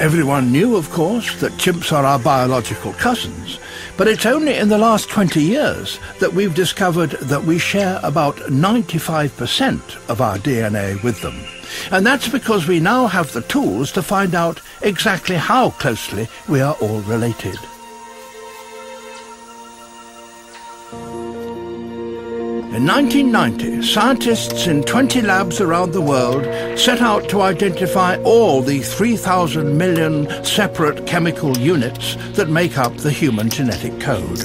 Everyone knew, of course, that chimps are our biological cousins, but it's only in the last 20 years that we've discovered that we share about 95% of our DNA with them. And that's because we now have the tools to find out exactly how closely we are all related. In 1990, scientists in 20 labs around the world set out to identify all the 3,000 million separate chemical units that make up the human genetic code.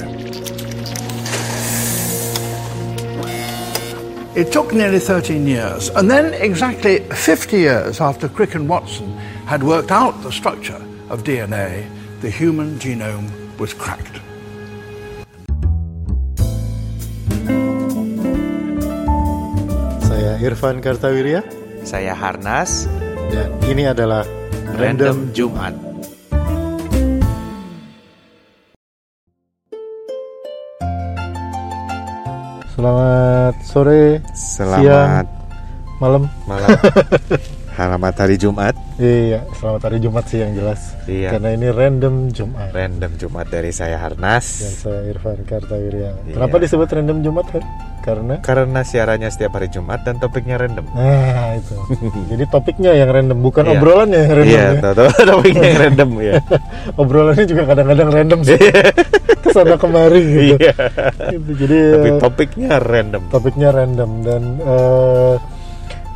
It took nearly 13 years, and then exactly 50 years after Crick and Watson had worked out the structure of DNA, the human genome was cracked. Irfan Kartawirya Saya Harnas, dan ini adalah Random Jumat. Selamat sore, Selamat malam. malam. Selamat hari Jumat. Iya, selamat hari Jumat sih yang jelas. Iya. Karena ini random Jumat. Random Jumat dari saya Dan Harnas. saya Irfan Kartawirya. Iya. Kenapa disebut random Jumat? Fer? Karena Karena siarannya setiap hari Jumat dan topiknya random. Nah itu. Jadi topiknya yang random, bukan Iya. obrolannya yang random Iya, ya. tahu topiknya yang random ya. Obrolannya juga kadang-kadang random sih. Ke sana kemari gitu. Iya. Gitu. Jadi Tapi eh, topiknya random. topiknya random dan eh,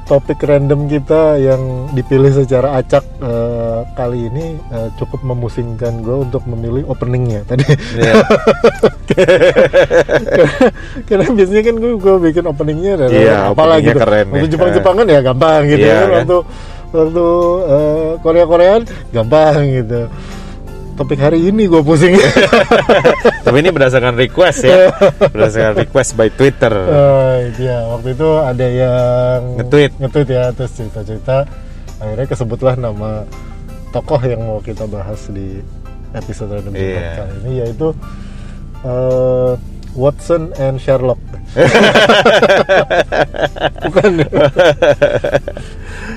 topik random kita yang dipilih secara acak eh, kali ini eh, cukup memusingkan gue untuk memilih openingnya tadi Iya. karena biasanya kan gue gue bikin openingnya dan Iya, apalah openingnya gitu keren waktu ya. Jepang Jepangan ya gampang gitu Iya, kan kan? waktu waktu Korea Koreaan gampang gitu topik hari ini gue pusing Tapi ini berdasarkan request ya. Berdasarkan request by Twitter. Oh, itu ya waktu itu ada yang Nge-tweet. nge-tweet ya terus cerita-cerita akhirnya kesebutlah nama tokoh yang mau kita bahas di episode random Iya. kali ini yaitu eh, Watson and Sherlock. bukan.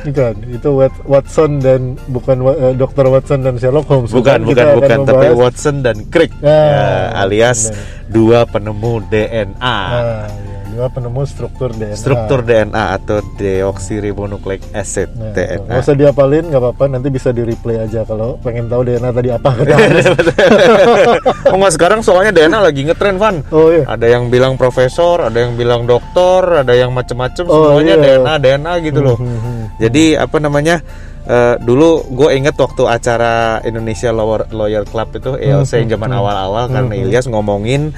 Bukan, itu Wat- Watson dan bukan Wa- eh, Dr. Watson dan Sherlock Holmes. Bukan, Kita bukan, bukan, tapi membahas- Watson dan Crick, Ya, Ya, alias benar. dua penemu DNA. Nah, ya, dua penemu struktur DNA. struktur DNA atau deoksiribonucleic acid Nah. DNA. nggak usah diapalin nggak apa-apa nanti bisa di replay aja kalau pengen tahu DNA tadi apa oh nggak sekarang soalnya DNA lagi ngetren Van. oh iya Ada yang bilang profesor, ada yang bilang dokter, ada yang macem-macem Oh, semuanya iya. DNA DNA gitu loh. Hmm, hmm, Jadi apa namanya? eh, dulu gue inget waktu acara Indonesia Lawyer, Lawyer Club itu ELC Hmm, yang zaman awal-awal karena Ilyas ngomongin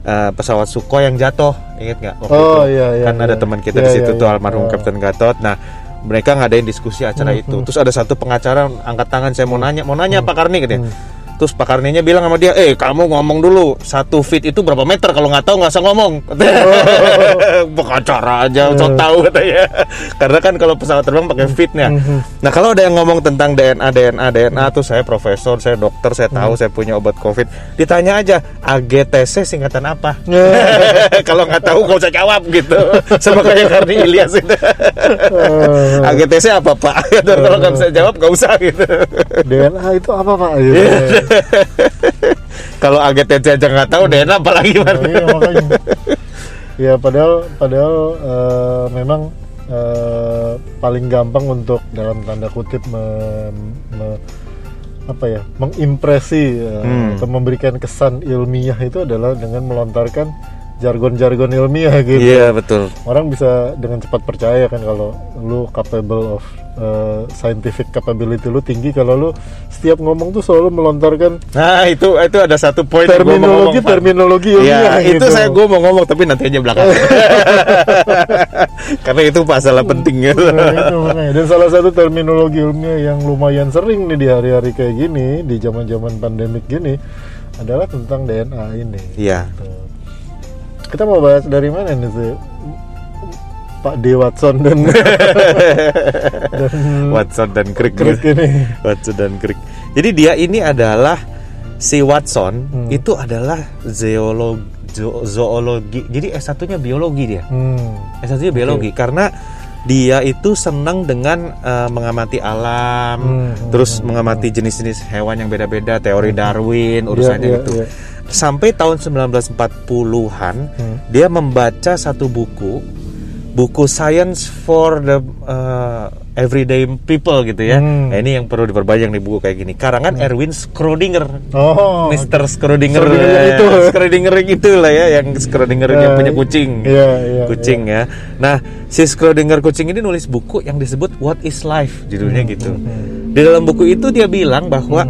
eh, pesawat Sukhoi yang jatuh, inget nggak? waktu Oh, itu? iya, iya, kan ada iya. teman kita Iya, di situ iya, tuh iya. almarhum Oh. Kapten Gatot. Nah mereka ngadain diskusi acara Hmm, itu. Terus ada satu pengacara angkat tangan saya mau nanya, mau nanya Pak Karni Hmm. Terus Pak Karninya bilang sama dia, eh kamu ngomong dulu satu feet itu berapa meter kalau nggak tahu nggak usah ngomong. Pengacara aja, Hmm. sok tahu katanya. Karena kan kalau pesawat terbang pakai feetnya. Hmm. Nah kalau ada yang ngomong tentang DNA, DNA, DNA tuh saya profesor, saya dokter, saya tahu Hmm. saya punya obat covid. Ditanya aja AGTC singkatan apa? kalau nggak tahu nggak usah jawab gitu. Sama kayak Karni Ilyas itu. AGTC apa Pak? kalau nggak bisa jawab nggak usah gitu. DNA itu apa pak gitu. Kalau AGTC aja nggak tahu apalagi Oh, Mas? iya makanya ya padahal padahal eh, memang eh, paling gampang untuk dalam tanda kutip mem- me- apa ya mengimpresi eh, Hmm. atau memberikan kesan ilmiah itu adalah dengan melontarkan jargon-jargon ilmiah gitu Iya betul. orang bisa dengan cepat percaya kan kalau lu capable of uh, scientific capability lu tinggi kalau lu setiap ngomong tuh selalu melontarkan Nah itu itu ada satu poin mau ngomong, terminologi terminologi Iya, ilmiah itu gitu. saya gue mau ngomong tapi nanti aja belakang. Karena itu masalah penting gitu. Nah, itu makanya. dan salah satu terminologi ilmiah yang lumayan sering nih di hari-hari kayak gini di zaman-zaman pandemik gini adalah tentang DNA ini Iya. Tuh. Kita mau bahas dari mana nih sih Pak D Watson dan dan Watson dan Crick. Crick ini Watson dan Crick. Jadi dia ini adalah si Watson Hmm. itu adalah zoologi zoologi. Jadi S1-nya biologi dia. hmm. S1-nya biologi karena dia itu senang dengan eh, mengamati alam, Hmm, terus mengamati jenis-jenis hewan yang beda-beda, teori Darwin urusannya iya, gitu. iya. Sampai tahun 1940-an Hmm. dia membaca satu buku, buku Science for the uh, Everyday People gitu ya. Hmm. Nah, ini yang perlu diperbanyak nih buku kayak gini. Karangan Erwin Schrödinger. Oh, Mr. Schrödinger, Schrödinger itu. Schrödinger itu lah ya, yang Schrödinger yang Eh, punya kucing, iya, iya, kucing ya. Nah, si Schrödinger kucing ini nulis buku yang disebut What Is Life, judulnya Hmm, gitu. Di dalam buku itu dia bilang bahwa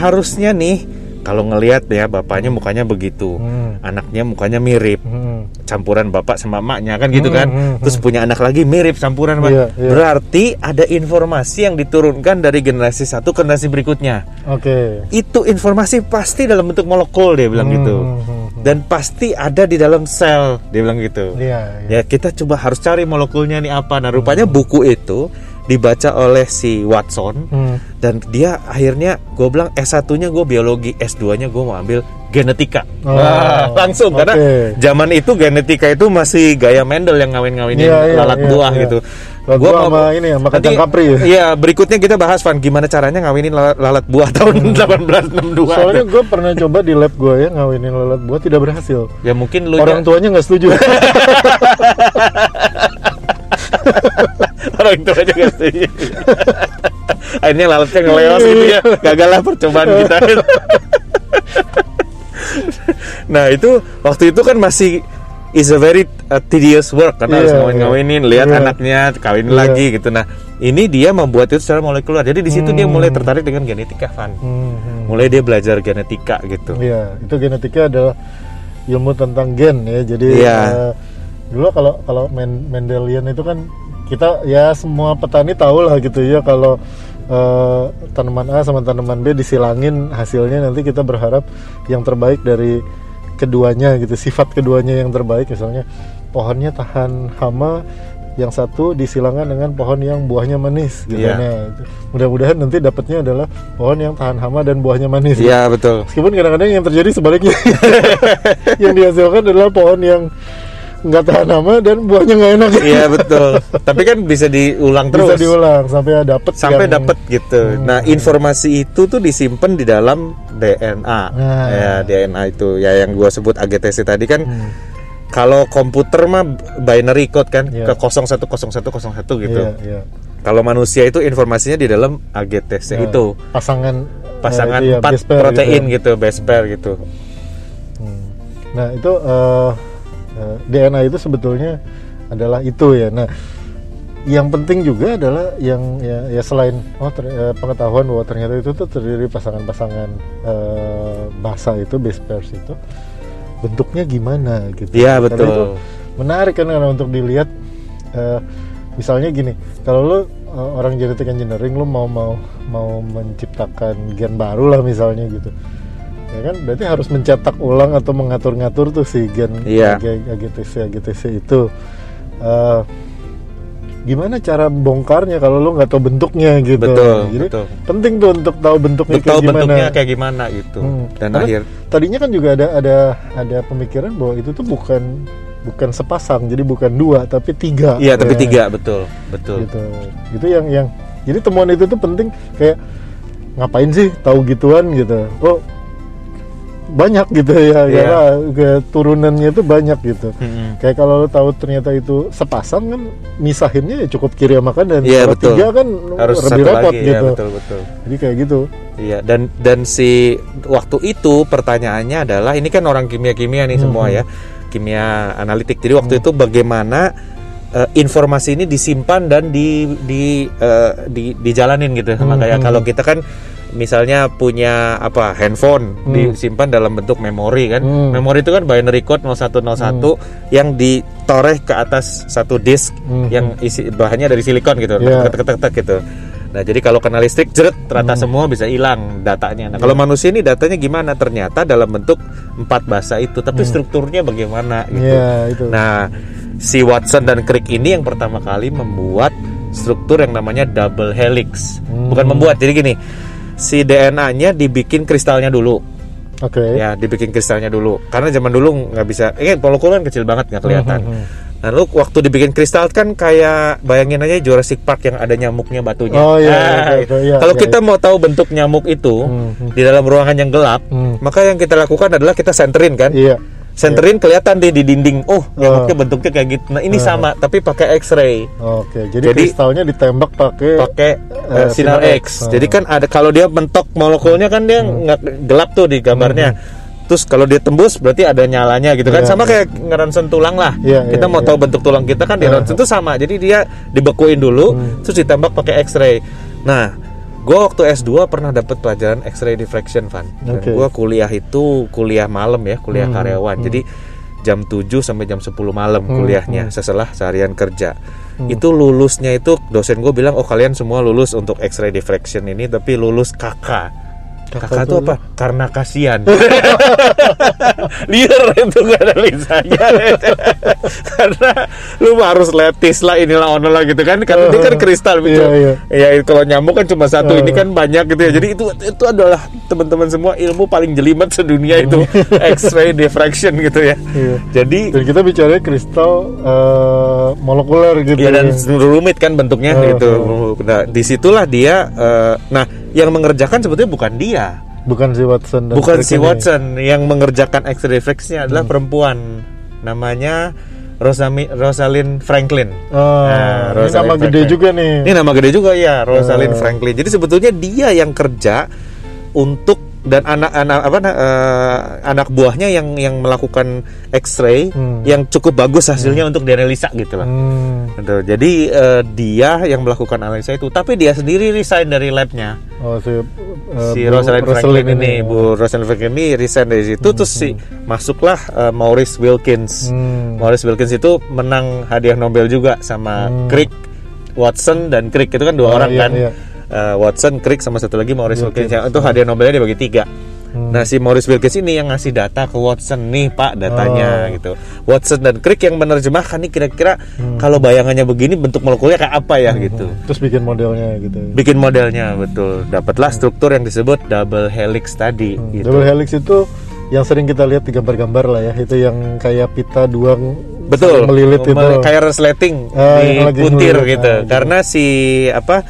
harusnya nih kalau ngelihat ya bapaknya mukanya begitu, Hmm. anaknya mukanya mirip, Hmm. campuran bapak sama emaknya kan gitu Hmm, kan. hmm, Terus punya anak lagi mirip campuran. Iya, iya. Berarti ada informasi yang diturunkan dari generasi satu ke generasi berikutnya Oke. itu informasi pasti dalam bentuk molekul dia bilang Hmm, gitu hmm, hmm. dan pasti ada di dalam sel dia bilang gitu Iya, iya. ya kita coba harus cari molekulnya nih apa nah rupanya buku itu dibaca oleh si Watson Hmm. dan dia akhirnya gue bilang S1 nya gue biologi S2 nya gue mau ambil genetika Oh, Wah, langsung karena oke. zaman itu genetika itu masih gaya Mendel yang ngawin-ngawinin Iya, iya, lalat iya, buah iya. gitu Lalat Gua buah mau- sama ini ya, sama kacang nanti- kapri ya? Iya, berikutnya kita bahas Van gimana caranya ngawinin lalat, lalat buah tahun 1862. Soalnya gue pernah coba di lab gue ya ngawinin lalat buah tidak berhasil. ya mungkin lu Orang tuanya nggak setuju. orang tua juga setuju. Akhirnya lalatnya ngeleos gitu ya. Gagal lah percobaan kita. nah, itu waktu itu kan masih is a very uh, tedious work karena harus Iya, ngawin-ngawinin, iya. lihat Iya. anaknya, kawin Iya. lagi gitu. Nah, ini dia membuat itu secara molekuler. Jadi di situ dia mulai tertarik dengan genetika, Van. Hmm, hmm. Mulai dia belajar genetika gitu. Iya, itu genetika adalah ilmu tentang gen ya. Jadi Iya. eh, dulu kalau kalau Men- Mendelian itu kan kita ya semua petani tahu lah gitu ya kalau eh, tanaman A sama tanaman B disilangin hasilnya nanti kita berharap yang terbaik dari keduanya gitu sifat keduanya yang terbaik misalnya pohonnya tahan hama yang satu disilangkan dengan pohon yang buahnya manis gitu Iya. Nah, itu. mudah-mudahan nanti dapatnya adalah pohon yang tahan hama dan buahnya manis Iya, betul. Meskipun kadang-kadang yang terjadi sebaliknya Yang dihasilkan adalah pohon yang nggak tahan lama dan buahnya nggak enak Iya, betul. Tapi kan bisa diulang terus. Bisa diulang sampai dapet sampai yang- dapat gitu. Hmm. Nah, informasi itu tuh disimpan di dalam DNA. Nah. Ya, DNA itu ya yang gua sebut AGTC tadi kan Hmm. kalau komputer mah binary code kan Iya. ke 010101 gitu. Iya, iya. Kalau manusia itu informasinya di dalam AGTC Nah, itu. Pasangan Pasangan eh, empat base pair protein gitu. gitu, base pair gitu. Hmm. Nah itu eh, eh, DNA itu sebetulnya adalah itu ya. Nah yang penting juga adalah yang ya, ya selain oh ter- eh, pengetahuan bahwa ternyata itu tuh terdiri pasangan-pasangan eh, basa itu base pairs itu bentuknya gimana gitu. Iya, Karena betul. itu menarik kan karena untuk dilihat eh, misalnya gini kalau lu eh, orang genetik engineering lu mau mau mau menciptakan gen baru lah misalnya gitu ya kan berarti harus mencetak ulang atau mengatur-ngatur tuh si gen. AG- AGTC AGTC itu Eh, gimana cara bongkarnya kalau lu nggak tahu bentuknya gitu Betul, jadi betul. penting tuh untuk tahu bentuknya tahu kayak gimana bentuknya kayak gimana gitu. Hmm. Dan Karena akhir tadinya kan juga ada ada ada pemikiran bahwa itu tuh bukan bukan sepasang jadi bukan dua tapi tiga Iya, tapi Ya, tiga betul, betul. gitu itu yang yang jadi temuan itu tuh penting kayak ngapain sih tahu gituan gitu oh banyak gitu ya Iya. karena kayak turunannya itu banyak gitu Mm-mm. kayak kalau lo tahu ternyata itu sepasang kan misahinnya ya cukup kiri sama kanan Iya, kalau betul. tiga kan Harus lebih repot lagi ya, gitu betul betul. jadi kayak gitu Iya dan dan si waktu itu pertanyaannya adalah ini kan orang kimia-kimia nih semua Mhm. ya kimia analitik. Jadi waktu itu bagaimana eh, informasi ini disimpan dan di di eh, di dijalanin gitu. Sama kayak Mhm. kalau kita kan misalnya punya apa handphone Hmm. disimpan dalam bentuk memori kan. Hmm. Memori itu kan binary code 0101 yang ditoreh ke atas satu disk Mhm. yang isi bahannya dari silikon gitu. Iya. Tek, tek, tek, tek, gitu. Nah, jadi kalau kena listrik jeret rata semua bisa hilang datanya. Nah, kalau manusia ini datanya gimana? Ternyata dalam bentuk empat bahasa itu, tapi strukturnya bagaimana gitu. Iya, itu. Nah, si Watson dan Crick ini yang pertama kali membuat struktur yang namanya double helix. Hmm. Bukan membuat, jadi gini. Si DNA-nya dibikin kristalnya dulu. oke Ya, dibikin kristalnya dulu. Karena zaman dulu nggak bisa, eh molekul kan kecil banget nggak kelihatan. Mhm. Lalu waktu dibikin kristal kan kayak bayangin aja Jurassic Park yang ada nyamuknya batunya. Oh, iya, Ah, iya, iya, iya, kalau iya, kita mau tahu bentuk nyamuk itu Hmm, hmm. di dalam ruangan yang gelap, Hmm. maka yang kita lakukan adalah kita senterin kan. Iya. Senterin kelihatan deh di dinding. Oh, nyamuknya bentuknya kayak gitu. Nah, ini Ah. sama tapi pakai X-ray. Oke, jadi, Jadi- kristalnya ditembak pakai pakai eh, sinar sinar X. X. Ah. Jadi kan ada kalau dia mentok molekulnya kan dia Hmm. nggak gelap tuh di gambarnya. Terus kalau dia tembus berarti ada nyalanya gitu kan. Iya, sama iya. kayak ngeronsen tulang lah. Iya, Kita iya, mau iya. tahu bentuk tulang kita kan di ronsen itu sama. Jadi dia dibekuin dulu Hmm. terus ditembak pakai X-ray. Nah, gue waktu S2 pernah dapat pelajaran X-ray diffraction, Van. Dan Oke. gue kuliah itu kuliah malam ya, kuliah Hmm, karyawan. hmm. Jadi jam 7 sampai jam 10 malam Hmm, kuliahnya hmm. setelah seharian kerja. Hmm. Itu lulusnya itu dosen gue bilang oh kalian semua lulus untuk X-ray diffraction ini tapi lulus KK. Kakak Kakak tuh apa? Karena kasihan. Liar itu gak ada lisanya. Karena lu harus letis lah inilah ono lah gitu kan. Karena dia kan kristal gitu. Iya, Ya kalau nyamuk kan cuma satu, Eh. ini kan banyak gitu ya. Jadi itu itu adalah teman-teman semua ilmu paling jelimet sedunia itu X-ray diffraction gitu ya. Iya. Jadi Dan kita bicara kristal eh, molekuler gitu. Iya dan ya. rumit kan bentuknya Uh, gitu. Nah, di situlah dia. eh, nah, yang mengerjakan sebetulnya bukan dia, bukan si Watson dan bukan si ini. Watson. Yang mengerjakan X-ray refleksnya adalah perempuan, namanya Rosami, Rosalind Franklin. Ah, Nah, ini nama Rosalind gede Franklin. juga nih. Ini nama gede juga ya, Rosalind Uh. Franklin. Jadi sebetulnya dia yang kerja untuk dan anak-anak apa eh, anak buahnya yang yang melakukan X-ray Hmm. yang cukup bagus hasilnya untuk dianalisa gitu lah. Hmm. Gitu. Jadi eh, dia yang melakukan analisa itu, tapi dia sendiri resign dari labnya. Oh si, eh, si Bu Rosalind Franklin ini, ya. Bu Rosalind Franklin ini resign dari situ, terus si masuklah eh, Maurice Wilkins. Hmm. Maurice Wilkins itu menang hadiah Nobel juga sama Hmm. Crick, Watson dan Crick itu kan dua Oh, orang iya, kan. iya. Eh, Watson, Crick sama satu lagi Maurice Wilkins. Wilkins. Itu hadiah Nobelnya dibagi tiga. Hmm. Nah si Maurice Wilkins ini yang ngasih data ke Watson nih Pak datanya Oh. gitu. Watson dan Crick yang menerjemahkan nih kira-kira Hmm. kalau bayangannya begini bentuk molekulnya kayak apa ya gitu. Terus bikin modelnya gitu. Bikin modelnya betul. Dapatlah struktur yang disebut double helix tadi Hmm, gitu. Double helix itu yang sering kita lihat di gambar-gambar lah ya, itu yang kayak pita dua Betul. melilit itu. Kayak resleting Ah, di putir ngelilit. gitu. Ah, gitu. Karena si apa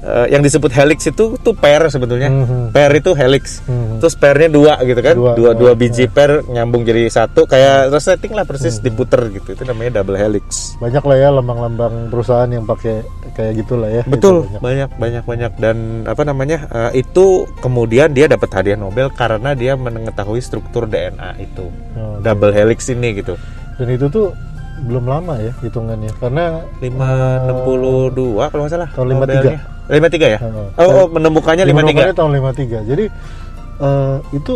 eh, yang disebut helix itu tuh pair sebetulnya. Mhm. Pair itu helix. Mhm. Terus pairnya dua gitu kan. Dua. Dua dua, Ah, biji pair nyambung jadi satu kayak resleting lah persis diputer gitu. Itu namanya double helix. Banyak lah ya lambang-lambang perusahaan yang pakai kayak gitulah ya. Betul, Gitu, banyak. banyak banyak banyak dan apa namanya eh, itu kemudian dia dapat hadiah Nobel karena dia mengetahui struktur DNA itu Oh, double helix ini gitu. Dan itu tuh belum lama ya hitungannya karena 562 kalau nggak salah. Tahun 53. Nobelnya. 53 ya? Heeh. Oh, oh, menemukannya 53. Menemukannya tahun 53. Jadi eh, itu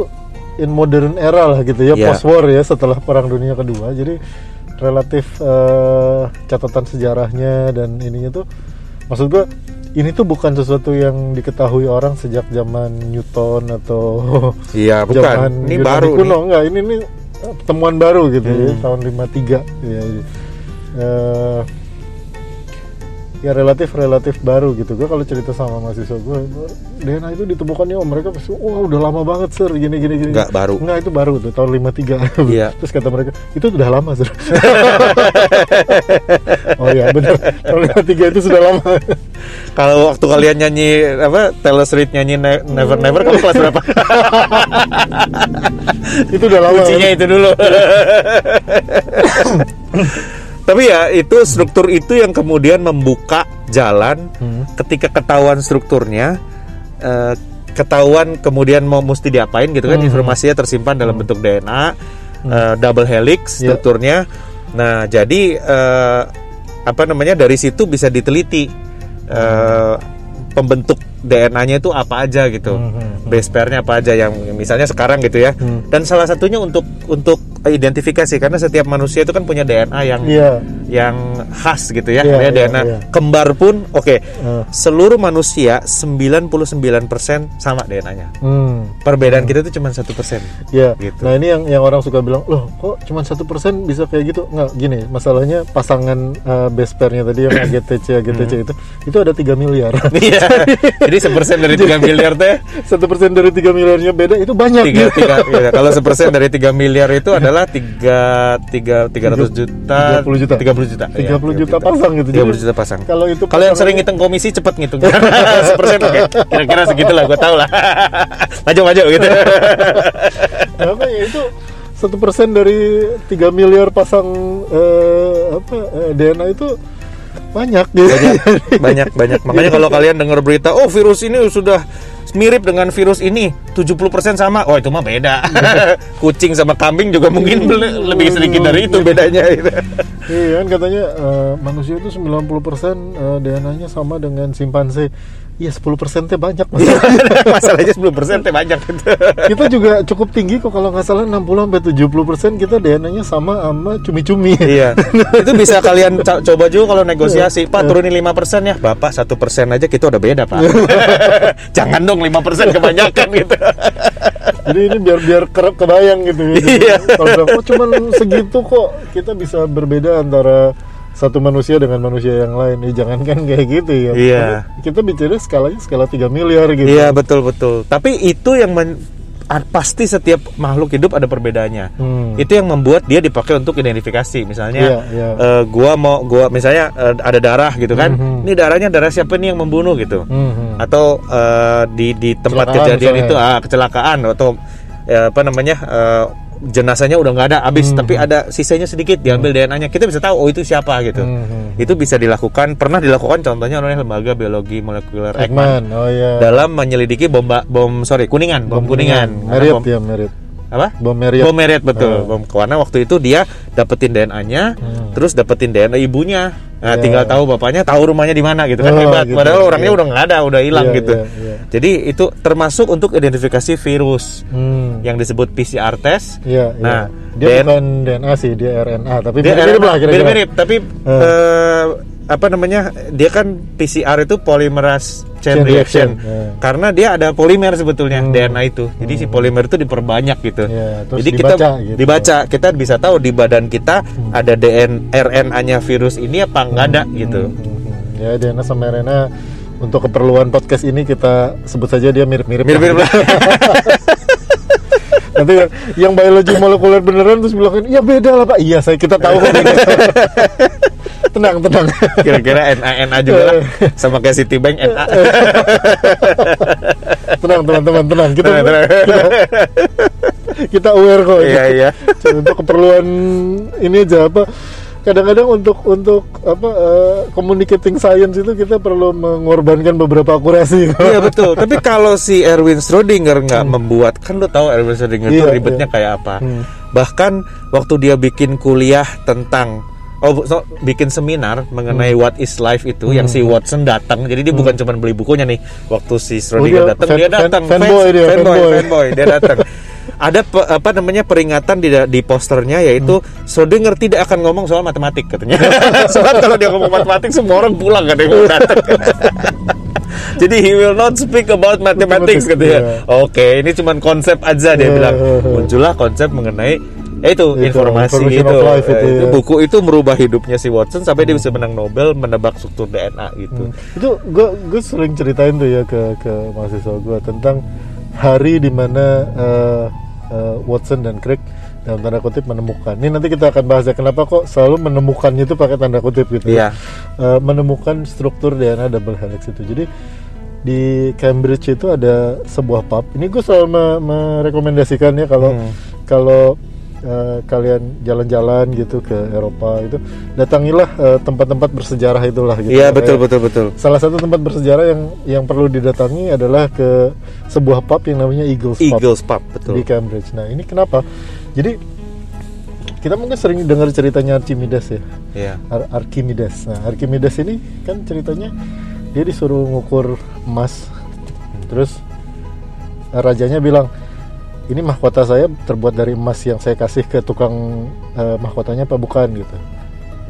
in modern era lah gitu ya, Iya. post war ya setelah Perang Dunia Kedua. Jadi relatif eh, catatan sejarahnya dan ininya tuh maksud gua ini tuh bukan sesuatu yang diketahui orang sejak zaman Newton atau Iya, bukan. zaman Ini Yunani baru kuno nih. enggak ini ini temuan baru gitu ya Hmm. tahun 53 ya. Eh, ya relatif relatif baru gitu gue kalau cerita sama mahasiswa gue DNA itu ditemukannya oh mereka pasti wah udah lama banget sir gini gini gini Nggak baru. nggak itu baru tuh tahun 53 Iya. terus kata mereka itu sudah lama sir oh iya benar tahun 53 itu sudah lama Kalau waktu kalian nyanyi apa Taylor Swift nyanyi Ne- Never Never kamu kelas berapa? itu udah lama Kuncinya itu dulu. Tapi ya itu struktur itu yang kemudian membuka jalan Hmm. ketika ketahuan strukturnya eh, ketahuan kemudian mau mesti diapain gitu kan Hmm. informasinya tersimpan dalam bentuk DNA eh, double helix Ya. strukturnya. Nah, jadi eh, apa namanya dari situ bisa diteliti eh, pembentuk DNA-nya itu apa aja gitu. Hmm. Base pairnya apa aja yang misalnya sekarang gitu ya. Hmm. Dan salah satunya untuk untuk identifikasi karena setiap manusia itu kan punya DNA yang iya yang khas gitu ya. Iya, DNA iya. kembar pun oke. Eh, Seluruh manusia 99% sama DNA-nya. hmm. Perbedaan kita itu cuma satu persen. Ya, Gitu. nah ini yang yang orang suka bilang, loh kok cuma satu persen bisa kayak gitu? Nggak, gini, masalahnya pasangan uh, base pairnya tadi yang AGTC AGTC itu, itu ada 3 miliar. Iya. Jadi sepersen dari 3 miliar teh Satu persen dari 3 miliarnya beda itu banyak. tiga tiga ya, kalau sepersen dari 3 miliar itu adalah tiga tiga tiga ratus juta 30 juta. 30 30 juta. 30 Iya, juta pasang gitu. 30 juta pasang. Kalau itu Kalau yang sering ngitung komisi cepet ngitung. Sepersen oke. Kira-kira segitu lah, gue tau lah. Maju-maju gitu. apa ya itu satu persen dari 3 miliar pasang eh, apa eh, DNA itu banyak gitu. banyak banyak banyak makanya kalau kalian dengar berita oh virus ini sudah mirip dengan virus ini 70% sama. Oh itu mah beda. Kucing sama kambing juga mungkin le- lebih sedikit dari itu bedanya. gitu. Iya kan katanya eh, manusia itu 90% eh, DNA-nya sama dengan simpanse. Iya 10% teh banyak Mas. masalahnya 10% teh banyak gitu. kita juga cukup tinggi kok kalau nggak salah 60 sampai 70% kita DNA-nya sama sama cumi-cumi. iya itu bisa kalian co- coba juga kalau negosiasi pak turunin 5% ya bapak satu persen aja kita udah beda pak jangan dong 5% kebanyakan gitu Jadi ini biar biar kerap kebayang gitu. ya. Iya. Kalau bilang, oh cuman segitu kok kita bisa berbeda antara satu manusia dengan manusia yang lain. Ya, jangankan kayak gitu ya. Iya. Kita bicara skalanya skala 3 miliar gitu. Iya betul betul. Tapi itu yang men- pasti setiap makhluk hidup ada perbedaannya. Hmm. Itu yang membuat dia dipakai untuk identifikasi. Misalnya, Iya, iya. eh, gua mau gua misalnya eh, ada darah gitu kan. Mhm. Ini darahnya darah siapa nih yang membunuh gitu. Mhm. Atau eh, di di tempat Kecelakaan kejadian misalnya. itu ah kecelakaan atau eh, apa namanya eh, jenazahnya udah nggak ada habis Mhm. tapi ada sisanya sedikit diambil DNA-nya kita bisa tahu oh itu siapa gitu. Mhm. Itu bisa dilakukan pernah dilakukan contohnya oleh lembaga biologi molekuler Ekman Ekman. Oh iya. dalam menyelidiki bom bom sorry kuningan bom, kuningan, Karena Merit bom, ya, merit. Apa Bom Merit. bom meret betul Oh. bom karena waktu itu dia dapetin DNA-nya Hmm. terus dapetin DNA ibunya nah Ya. tinggal tahu bapaknya tahu rumahnya di mana gitu kan Oh, hebat gitu. padahal orangnya Iya. udah nggak ada udah hilang Iya, gitu iya, iya. jadi itu termasuk untuk identifikasi virus Hmm. yang disebut PCR test Iya, iya. nah dia Dan- bukan DNA sih, dia RNA, tapi mirip-mirip lah kira-kira. mirip-mirip, tapi Eh. eh, apa namanya dia kan PCR itu polymerase chain, Chain reaction, reaction, ya. karena dia ada polimer sebetulnya Hmm. DNA itu jadi si polimer itu diperbanyak gitu Ya, terus jadi kita dibaca gitu. dibaca kita bisa tahu di badan kita ada DN RNA-nya virus ini apa enggak ada gitu Hmm, Ya, DNA sama RNA untuk keperluan podcast ini kita sebut saja dia mirip-mirip. mirip-mirip Nanti yang, biologi molekuler beneran terus bilang ya beda lah pak. Iya saya kita tahu. tenang tenang. kira-kira NA NA juga lah sama kayak Citibank NA tenang teman-teman tenang. Kita Tenang, tenang. kita, kita aware kok. iya iya untuk keperluan ini aja apa kadang-kadang untuk untuk apa eh, communicating science itu kita perlu mengorbankan beberapa akurasi Iya betul. Tapi kalau si Erwin Schrödinger nggak membuat, kan lo tahu Erwin Schrödinger itu Hmm. Iya, ribetnya iya. kayak apa. Hmm. Bahkan waktu dia bikin kuliah tentang Oh, so, bikin seminar mengenai Hmm. what is life itu yang si Watson datang. Jadi dia bukan cuma beli bukunya nih. Waktu si Schrödinger Oh, dia datang, fan- dia fan- datang. fanboy dia, fanboy, fanboy. fanboy, dia datang. Ada pe- apa namanya peringatan di di posternya yaitu Hmm. Schrödinger tidak akan ngomong soal matematik katanya. Soalnya kalau dia ngomong matematik semua orang pulang kan dia mau datang. Jadi he will not speak about mathematics katanya. iya. Oke, ini cuman konsep aja dia Iya, bilang. iya, iya. Muncullah konsep mengenai eh, itu, Itu, informasi itu. life itu, Eh, itu iya. buku itu merubah hidupnya si Watson sampai dia bisa menang Nobel menebak struktur DNA gitu. itu gue gue sering ceritain tuh ya ke ke mahasiswa gue tentang hari di mana uh, uh, Watson dan Crick dalam tanda kutip menemukan. Ini nanti kita akan bahas ya kenapa kok selalu menemukannya itu pakai tanda kutip gitu. Iya. Uh, menemukan struktur DNA double helix itu. Jadi di Cambridge itu ada sebuah pub. Ini gue selalu me- merekomendasikannya kalau Hmm. kalau uh, kalian jalan-jalan gitu ke Eropa itu datangilah uh, tempat-tempat bersejarah itulah gitu. Iya, betul Kayak betul betul. Salah satu tempat bersejarah yang yang perlu didatangi adalah ke sebuah pub yang namanya Eagles Pub Eagles Pub betul. di Cambridge. Nah ini kenapa? Jadi kita mungkin sering dengar ceritanya Archimedes ya. Iya. Ar- Archimedes. Nah, Archimedes ini kan ceritanya dia disuruh ngukur emas. Terus eh, rajanya bilang, "Ini mahkota saya terbuat dari emas yang saya kasih ke tukang eh, mahkotanya apa bukan?" gitu.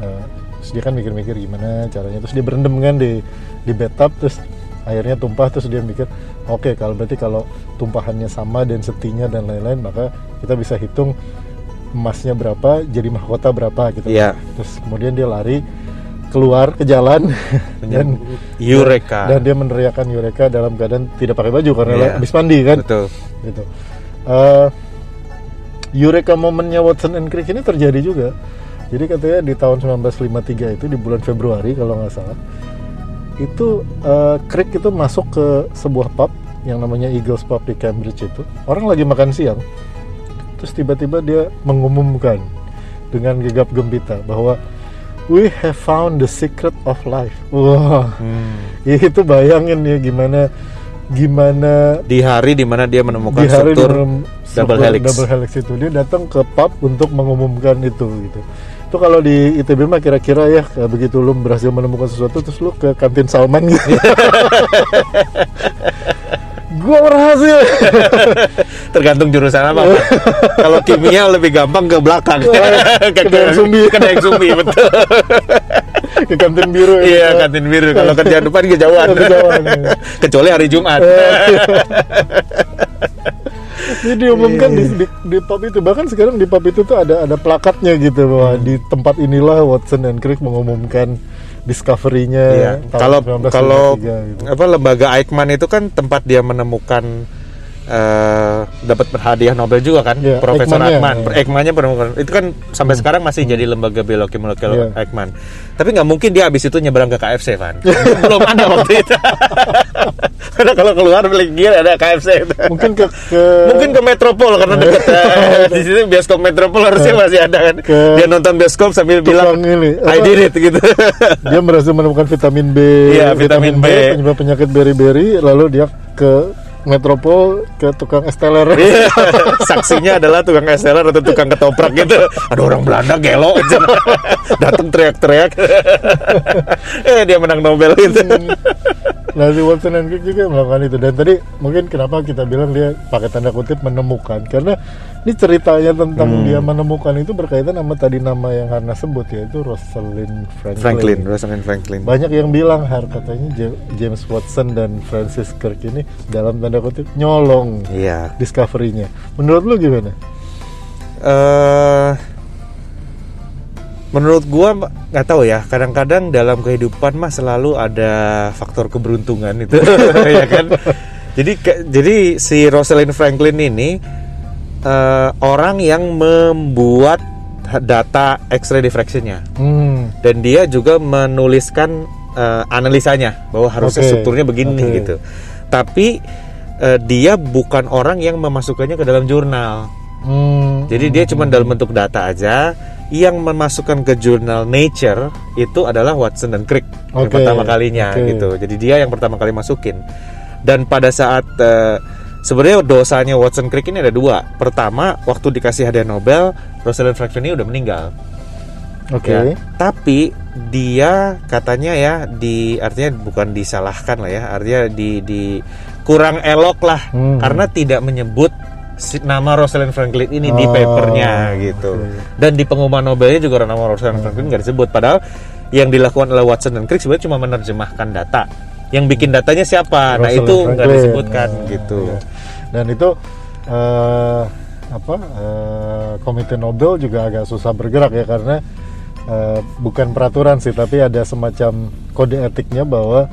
Eh, terus dia kan mikir-mikir gimana caranya. Terus dia berendam kan di di bathtub terus airnya tumpah terus dia mikir, "Oke, kalau berarti kalau tumpahannya sama density-nya dan lain-lain, maka kita bisa hitung emasnya berapa, jadi mahkota berapa gitu." Iya. Terus kemudian dia lari keluar ke jalan dan Eureka. dan dia meneriakan Eureka dalam keadaan tidak pakai baju karena Iya. habis mandi kan betul. gitu. Eh, Eureka momennya Watson and Crick ini terjadi juga. Jadi katanya di tahun 1953 itu di bulan Februari kalau nggak salah itu eh, Crick itu masuk ke sebuah pub yang namanya Eagles Pub di Cambridge itu. Orang lagi makan siang. Terus tiba-tiba dia mengumumkan dengan gegap gempita bahwa we have found the secret of life. Wah, itu bayangin ya gimana gimana Di hari di mana dia menemukan di hari struktur dalam double struktur helix. double helix itu dia datang ke pub untuk mengumumkan itu gitu. Itu kalau di ITB mah kira-kira ya begitu lu berhasil menemukan sesuatu terus lu ke kantin Salman gitu. Gua berhasil. Tergantung jurusan apa kalau kimia lebih gampang ke belakang. Ke ke Dayang Sumbi. ke Dayang Sumbi betul ke kantin biru ya. iya kantin biru kalau kerjaan depan kejauhan Kejauhan. kecuali hari Jumat Jadi diumumkan di, di, di pub itu bahkan sekarang di pub itu tuh ada ada plakatnya gitu bahwa Hmm. di tempat inilah Watson dan Crick mengumumkan discovery-nya Iya. Kalau 1953 kalau gitu. apa lembaga Eichmann itu kan tempat dia menemukan eh, dapat hadiah Nobel juga kan, Iya, Profesor iya. Eichmann-nya menemukan itu kan sampai sekarang masih jadi lembaga biologi molekuler Iya. Eichmann. Tapi nggak mungkin dia habis itu nyebrang ke KFC, Van. Belum ada waktu itu. Karena kalau keluar beli gear ada KFC. itu. mungkin ke, ke Mungkin ke Metropol karena deket eh, di sini bioskop Metropol harusnya masih ada kan. Ke- Dia nonton bioskop sambil bilang ini, I did it gitu. dia berhasil menemukan vitamin B, Iya, vitamin B. penyebab penyakit beri-beri, lalu dia ke Metropol ke tukang esteler. Iya. Saksinya adalah tukang esteler atau tukang ketoprak gitu. Ada orang Belanda gelo. Datang teriak-teriak. eh dia menang Nobel itu. Nah si Watson and Crick juga melakukan itu dan tadi mungkin kenapa kita bilang dia pakai tanda kutip menemukan karena ini ceritanya tentang Hmm. dia menemukan itu berkaitan sama tadi nama yang Harna sebut yaitu Rosalind Franklin. Franklin, Rosalind Franklin. Banyak yang bilang har katanya Ja- James Watson dan Francis Crick ini dalam tanda kutip nyolong Iya. discovery-nya. Menurut lu gimana? eh menurut gua nggak tahu ya kadang-kadang dalam kehidupan mah selalu ada faktor keberuntungan itu ya kan jadi ke- jadi si Rosalind Franklin ini eh, orang yang membuat data X-ray diffractionnya Hmm. dan dia juga menuliskan eh, analisanya bahwa harusnya Oke, strukturnya begini oke. gitu tapi eh, dia bukan orang yang memasukkannya ke dalam jurnal Hmm. jadi dia cuma dalam bentuk data aja. Yang memasukkan ke jurnal Nature itu adalah Watson dan Crick yang Oke, pertama kalinya oke. gitu. Jadi dia yang pertama kali masukin. Dan pada saat eh, sebenarnya dosanya Watson Crick ini ada dua. Pertama, waktu dikasih hadiah Nobel, Rosalind Franklin ini udah meninggal. Oke. Ya. Tapi dia katanya ya di artinya bukan disalahkan lah ya, artinya di di kurang elok lah Hmm. karena tidak menyebut nama Rosalind Franklin ini di Oh, papernya gitu. Dan di pengumuman Nobelnya juga nama Rosalind Franklin nggak disebut padahal yang dilakukan oleh Watson dan Crick sebenarnya cuma menerjemahkan data. Yang bikin datanya siapa? nah Rosalind itu nggak disebutkan Nah, gitu. iya. Dan itu eh, apa? eh, Komite Nobel juga agak susah bergerak ya karena eh, bukan peraturan sih, tapi ada semacam kode etiknya bahwa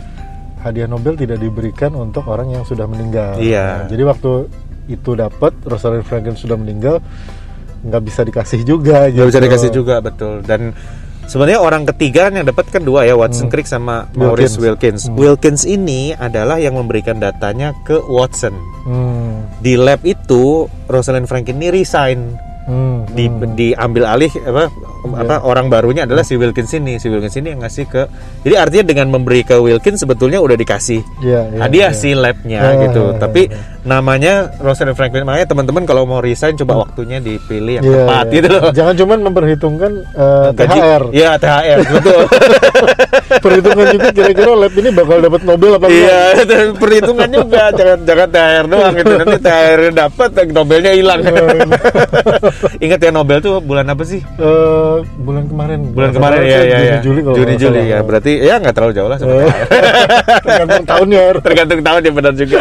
hadiah Nobel tidak diberikan untuk orang yang sudah meninggal. Iya. Nah, jadi waktu itu dapat Rosalind Franklin sudah meninggal nggak bisa dikasih juga Nggak bisa gitu. dikasih juga betul dan sebenarnya orang ketiga yang dapat kan dua ya Watson Crick sama Maurice Wilkins. Hmm. Wilkins ini adalah yang memberikan datanya ke Watson. Hmm, Di lab itu Rosalind Franklin ini resign hmm, di hmm. diambil alih apa apa orang barunya adalah si Wilkins ini. Si Wilkins ini yang ngasih ke Jadi artinya dengan memberi ke Wilkins sebetulnya udah dikasih Iya, iya, hadiah iya. si labnya Ah, gitu. iya, Tapi iya. namanya Rosalind Franklin makanya teman-teman kalau mau resign coba waktunya dipilih yang Iya, tepat iya. gitu loh. Jangan cuman memperhitungkan eh, Gaji- THR. Iya THR betul. Perhitungan juga kira-kira lab ini bakal dapat Nobel apa enggak? Iya, dan perhitungan juga jangan jangan THR doang gitu nanti THR dapat Nobelnya hilang. Ingat ya Nobel tuh bulan apa sih? Bulan kemarin. Bulan kemarin ya ya Juni ya. Juli kalau Juni Juli ya. Berarti ya nggak terlalu jauh lah THR. Tergantung tahunnya. Tergantung tahun ya benar juga.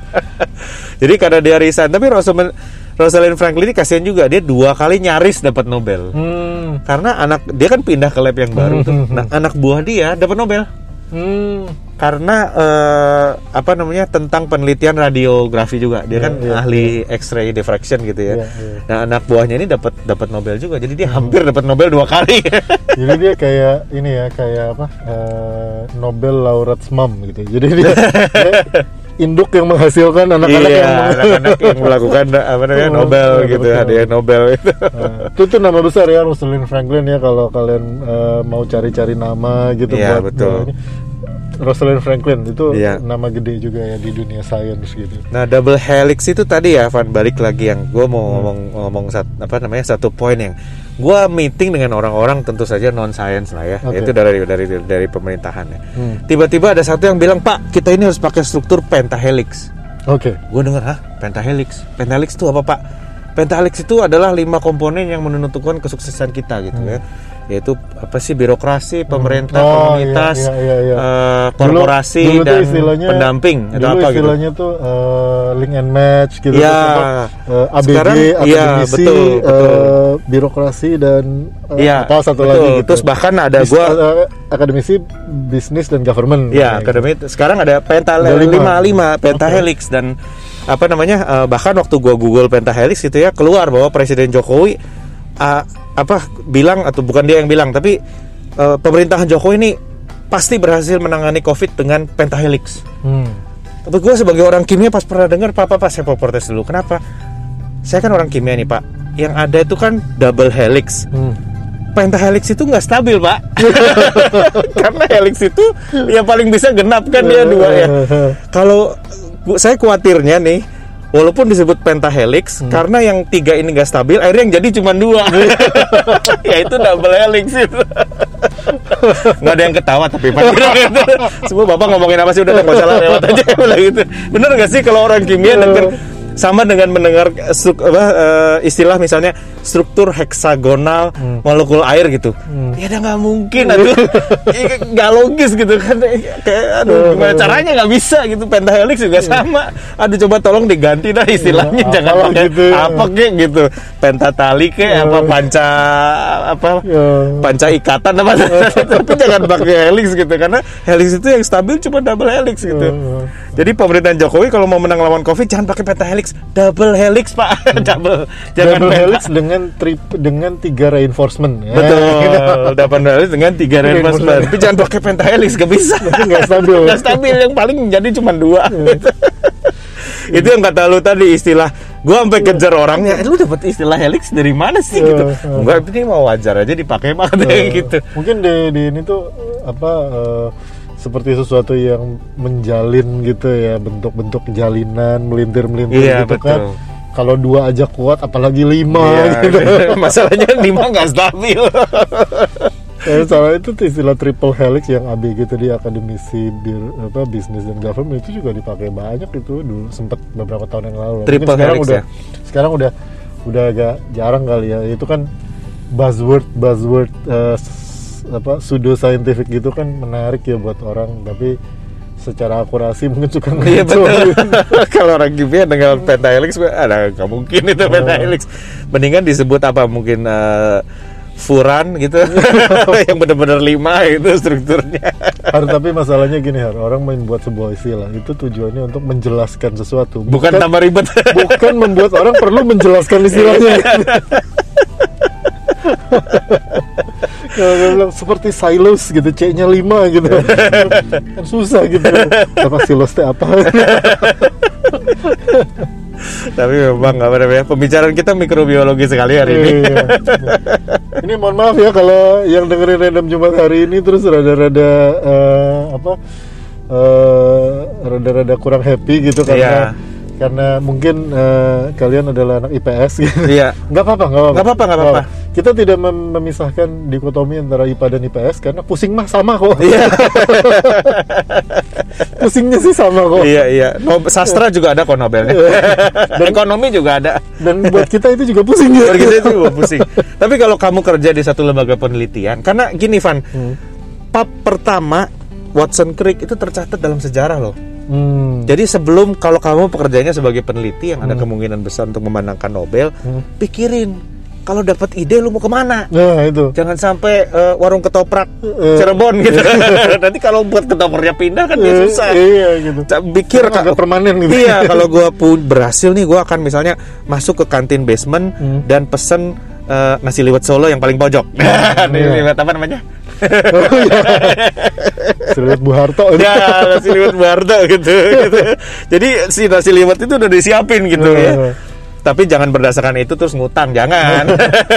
Jadi karena dia resign, tapi Rosalind Rosalind Franklin ini kasihan juga dia dua kali nyaris dapat Nobel. Hmm. Karena anak dia kan pindah ke lab yang baru tuh. Nah, anak buah dia dapat Nobel. Hmm. karena eh, apa namanya tentang penelitian radiografi juga. Dia Iya, kan iya, ahli X-ray diffraction gitu ya. Iya, iya. Nah, anak buahnya ini dapat dapat Nobel juga. Jadi dia hampir dapat Nobel dua kali. Jadi dia kayak ini ya, kayak apa? eh, Nobel laureate mom gitu. Jadi dia, dia induk yang menghasilkan anak-anak iya, yang anak-anak yang melakukan apa namanya Oh, Nobel iya, gitu, betul. hadiah Nobel itu. Nah, itu tuh nama besar ya Rosalind Franklin ya kalau kalian eh, mau cari-cari nama gitu Iya, buat betul. Rosalind Franklin itu Iya. nama gede juga ya di dunia sains gitu. Nah, double helix itu tadi ya, Van balik lagi yang gue Hmm. mau ngomong ngomong sat- apa namanya satu poin yang gue meeting dengan orang-orang tentu saja non science lah ya, Oke. itu dari dari dari pemerintahan ya. Hmm. Tiba-tiba ada satu yang bilang Pak, kita ini harus pakai struktur pentahelix. Oke. Gue denger hah pentahelix, pentahelix itu apa Pak? Pentahelix itu adalah lima komponen yang menentukan kesuksesan kita gitu ya, yaitu apa sih birokrasi, pemerintah, Hmm. Oh, komunitas, iya, iya, iya. eh, Dulu- korporasi dulu tuh dan istilahnya- pendamping atau dulu apa gitu. istilahnya tuh eh, link and match gitu. Apa, eh, ABG, Sekarang, akademisi, betul, betul. eh, birokrasi dan eh, Iya, apa satu betul. lagi gitu. Terus bahkan ada Bis- gua eh, akademisi bisnis dan government. ya akademi sekarang ada penta Ada lima. lima pentahelix dan apa namanya eh, bahkan waktu gua google pentahelix gitu ya keluar bahwa Presiden Jokowi ah, apa bilang atau bukan dia yang bilang tapi eh, pemerintahan Jokowi ini pasti berhasil menangani COVID dengan pentahelix. Hmm. Tapi gue sebagai orang kimia pas pernah dengar papa pas saya mau protes dulu. Kenapa? Saya kan orang kimia nih pak. Yang ada itu kan double helix. Hmm. pentahelix itu nggak stabil pak karena helix itu yang paling bisa genap kan dia dua ya kalau saya khawatirnya nih walaupun disebut pentahelix karena yang tiga ini nggak stabil akhirnya yang jadi cuma dua. Yaitu double helix. Itu nggak ada yang ketawa tapi gitu. semua bapak ngomongin apa sih? Udah nggak usah lah, lewat aja. Gitu. Bener nggak sih kalau orang kimia denger sama dengan mendengar eh, struk- apa, eh, istilah misalnya struktur heksagonal molekul air gitu. Ya udah nggak mungkin aduh. Iya, nggak logis gitu kan. Kayak aduh gimana caranya nggak bisa gitu. Pentahelix juga sama. Aduh coba tolong diganti dah istilahnya. Ya, jangan pakai gitu. ya. apa kek gitu. Pentatali kek apa panca apa Ya. panca ikatan apa. Tapi jangan pakai helix gitu. Karena helix itu yang stabil cuma double helix gitu. Hmm. Jadi pemerintahan Jokowi kalau mau menang lawan covid jangan pakai pentahelix double helix pak. Double. Jangan Double penta- helix dengan trip dengan tiga reinforcement. Ya, betul. Gitu. double helix dengan tiga reinforcement. tapi jangan pakai pentahelix gak bisa. Nggak stabil. nggak stabil. Yang paling jadi cuma dua. Itu yang kata lu tadi istilah. Gua sampai kejar orangnya. Eh, lu dapat istilah helix dari mana sih? Gitu. Iya, iya. enggak ini mau wajar aja dipakai Eh, gitu. Mungkin di, di ini tuh apa eh, seperti sesuatu yang menjalin gitu ya bentuk-bentuk jalinan melintir-melintir Iya, gitu kan. betul. Kalau dua aja kuat, apalagi lima Iya, gitu. masalahnya lima nggak stabil Eh, salah itu istilah triple helix yang ABG tadi akademisi bir, apa bisnis dan government itu juga dipakai banyak itu dulu sempat beberapa tahun yang lalu. Mungkin Triple sekarang helix udah ya? sekarang udah udah agak jarang kali ya. Itu kan buzzword buzzword s- apa pseudo scientific gitu kan menarik ya buat orang tapi secara akurasi mungkin suka Iya betul. Kalau orang kimia dengan pentahelix, gua, ada nggak mungkin itu pentahelix. Mendingan disebut apa mungkin eh, furan gitu, yang benar-benar lima itu strukturnya. Har, tapi masalahnya gini Har, orang membuat sebuah istilah itu tujuannya untuk menjelaskan sesuatu Bukan tambah ribet. bukan membuat orang perlu menjelaskan istilahnya. Bilang seperti silos gitu, C-nya 5 gitu. kan susah gitu. Apa silos teh apa? Tapi memang apa namanya pembicaraan kita mikrobiologi sekali hari ini. Iya. ini mohon maaf ya kalau yang dengerin random Jumat hari ini terus rada-rada eh, apa eh, rada-rada kurang happy gitu karena Iya. Karena mungkin eh, kalian adalah anak IPS gitu. Iya. Nggak apa-apa, nggak apa-apa. Apa-apa, nggak apa-apa. Kita tidak mem- memisahkan dikotomi antara IPA dan IPS karena pusing mah sama kok. Iya. Pusingnya sih sama kok. iya iya. No, sastra juga ada kok Nobelnya. Ekonomi juga ada. Dan buat kita itu juga pusing ya. Kita itu juga pusing. Tapi kalau kamu kerja di satu lembaga penelitian, karena gini Van, Hmm. pap pertama Watson Crick itu tercatat dalam sejarah loh. Hmm. Jadi sebelum kalau kamu pekerjaannya sebagai peneliti yang ada kemungkinan besar untuk memenangkan Nobel, pikirin kalau dapat ide lu mau ke mana? Nah itu. Jangan sampai eh, warung ketoprak Eh. Cirebon gitu. Nanti kalau buat ketopraknya pindah kan dia Eh, susah. Iya gitu. Pikir kalau permanen gitu. Iya, kalau gua pun berhasil nih, gua akan misalnya masuk ke kantin basement Hmm. dan pesen eh, nasi liwet Solo yang paling pojok. Nasi Iya. liwet apa namanya? Oh, iya. Lihat Bu Harto. ya, nasi liwet Bardo gitu, gitu. Jadi si nasi liwet itu udah disiapin gitu ya. Tapi jangan berdasarkan itu terus ngutang, jangan.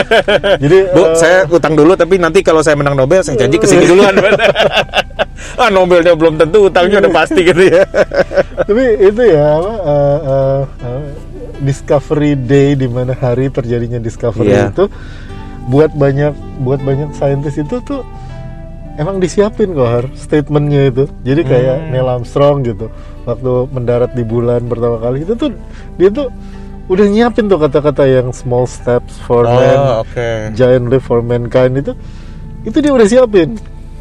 Jadi Bu, eh, saya utang dulu tapi nanti kalau saya menang Nobel saya janji ke sini duluan. ah, Nobelnya belum tentu utangnya udah pasti gitu ya. tapi itu ya apa eh, eh, eh, Discovery Day di mana hari terjadinya discovery Iya. itu buat banyak buat banyak saintis itu tuh emang disiapin kok Har, statementnya itu jadi kayak Hmm. Neil Armstrong gitu waktu mendarat di bulan pertama kali itu tuh dia tuh udah nyiapin tuh kata-kata yang small steps for man Oh, oke. giant leap for mankind itu itu dia udah siapin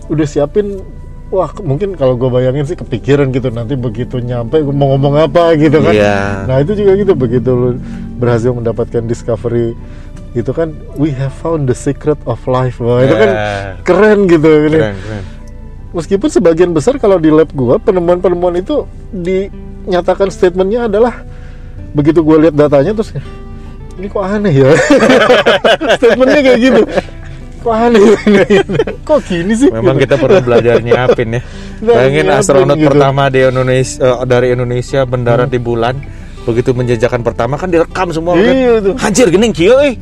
udah siapin wah mungkin kalau gue bayangin sih kepikiran gitu nanti begitu nyampe gua mau ngomong apa gitu kan Iya. nah itu juga gitu begitu lu berhasil mendapatkan discovery itu kan we have found the secret of life wah itu kan Ya. keren gitu ini Keren, keren. meskipun sebagian besar kalau di lab gua penemuan-penemuan itu dinyatakan statementnya adalah begitu gua lihat datanya terus ini kok aneh ya statementnya kayak gitu kok aneh ini kok gini sih Memang kita perlu belajar nyiapin ya. Nah, Bayangin nyiapin astronot gitu. pertama di Indonesia eh, dari Indonesia mendarat di bulan. Begitu menjejakan pertama kan direkam semua kan. Iya, tuh. Anjir gening kieu euy.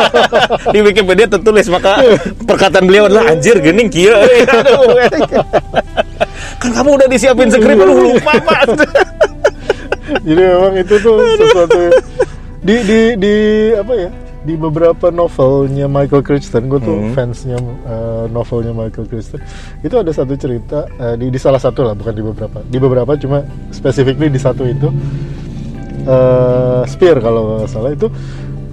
di Wikipedia tertulis maka perkataan beliau adalah anjir gening kieu euy. Aduh. kan kamu udah disiapin skrip aduh lupa Pak. jadi memang itu tuh sesuatu di di di apa ya di beberapa novelnya Michael Crichton gue tuh Hmm. fansnya eh, novelnya Michael Crichton itu ada satu cerita eh, di di salah satu lah bukan di beberapa di beberapa cuma specifically di satu itu eh Spear kalau nggak salah itu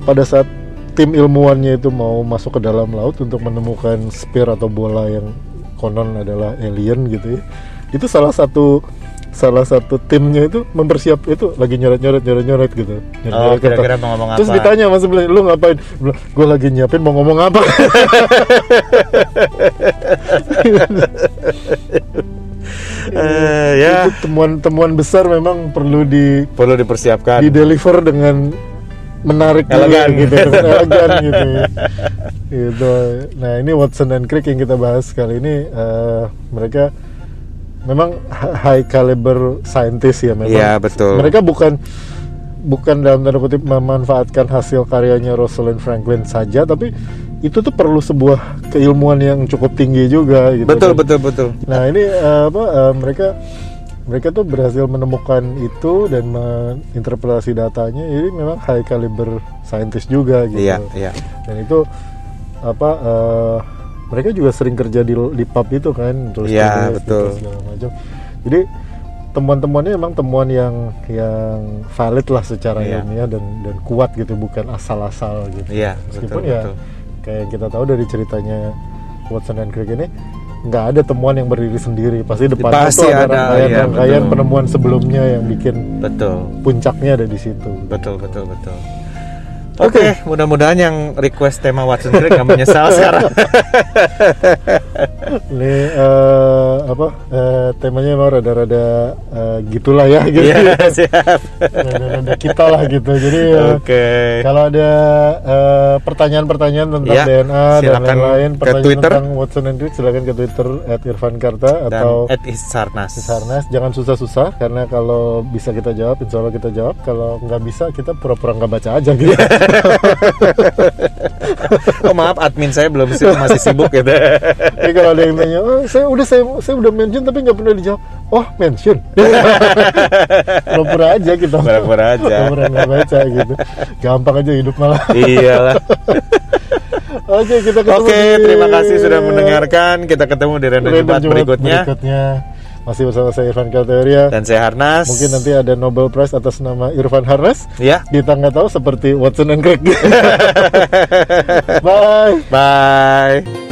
pada saat tim ilmuwannya itu mau masuk ke dalam laut untuk menemukan spear atau bola yang konon adalah alien gitu ya itu salah satu salah satu timnya itu mempersiap itu lagi nyoret nyoret nyoret nyoret gitu Nyoret- Oh, nyoret kertas. kira-kira mau ngomong terus apa? ditanya mas sebelah lu ngapain gue lagi nyiapin mau ngomong apa Eh, ya temuan-temuan besar memang perlu di perlu dipersiapkan. di deliver dengan menarik Elegan. gitu elegan gitu gitu nah ini Watson dan Crick yang kita bahas kali ini eh, mereka memang hi- high caliber scientist ya memang Iya, betul. mereka bukan bukan dalam tanda kutip memanfaatkan hasil karyanya Rosalind Franklin saja tapi itu tuh perlu sebuah keilmuan yang cukup tinggi juga gitu Betul kan. betul betul. Nah ini eh, apa eh, mereka mereka tuh berhasil menemukan itu dan menginterpretasi datanya. Ini memang high caliber scientist juga gitu. Iya iya. Dan itu apa eh, mereka juga sering kerja di di pub itu kan terus tulis betul. segala macam. Jadi temuan-temuannya memang temuan yang yang valid lah secara Iya. ilmiah dan dan kuat gitu bukan asal-asal gitu. Iya, Meskipun betul, ya betul. kayak yang kita tahu dari ceritanya Watson dan Crick ini nggak ada temuan yang berdiri sendiri pasti depannya Pasti ada ada, rangkaian iya, rangkaian betul. penemuan sebelumnya yang bikin Betul. puncaknya ada di situ Betul betul betul. Oke, mudah-mudahan yang request tema Watson Crick nggak menyesal sekarang. ini eh, apa eh, temanya memang rada-rada eh, gitulah ya gitu Iya, siap. rada-rada kita lah gitu jadi Oke. Kalau ada eh, pertanyaan-pertanyaan tentang Ya, DNA dan lain-lain, pertanyaan Twitter. tentang Watson and Crick silakan ke Twitter @irfankarta atau at Isarnas. Sarnas jangan susah-susah karena kalau bisa kita jawab insya Allah kita jawab kalau nggak bisa kita pura-pura nggak baca aja gitu Oh maaf, admin saya belum sih masih sibuk gitu. jadi kalau ada yang tanya oh, saya udah saya saya udah mention tapi nggak pernah dijawab oh mention pura-pura aja kita Pura-pura aja. pura-pura nggak baca gitu gampang aja hidup malah Iyalah. oke kita ketemu Oke, di terima kasih sudah mendengarkan. Kita ketemu di random Random Jumat Jumat berikutnya. berikutnya masih bersama saya Irfan Kalteria Dan saya Harnas. mungkin nanti ada Nobel Prize atas nama Irfan Harnas ya. kita nggak tahu seperti Watson and Crick bye Bye.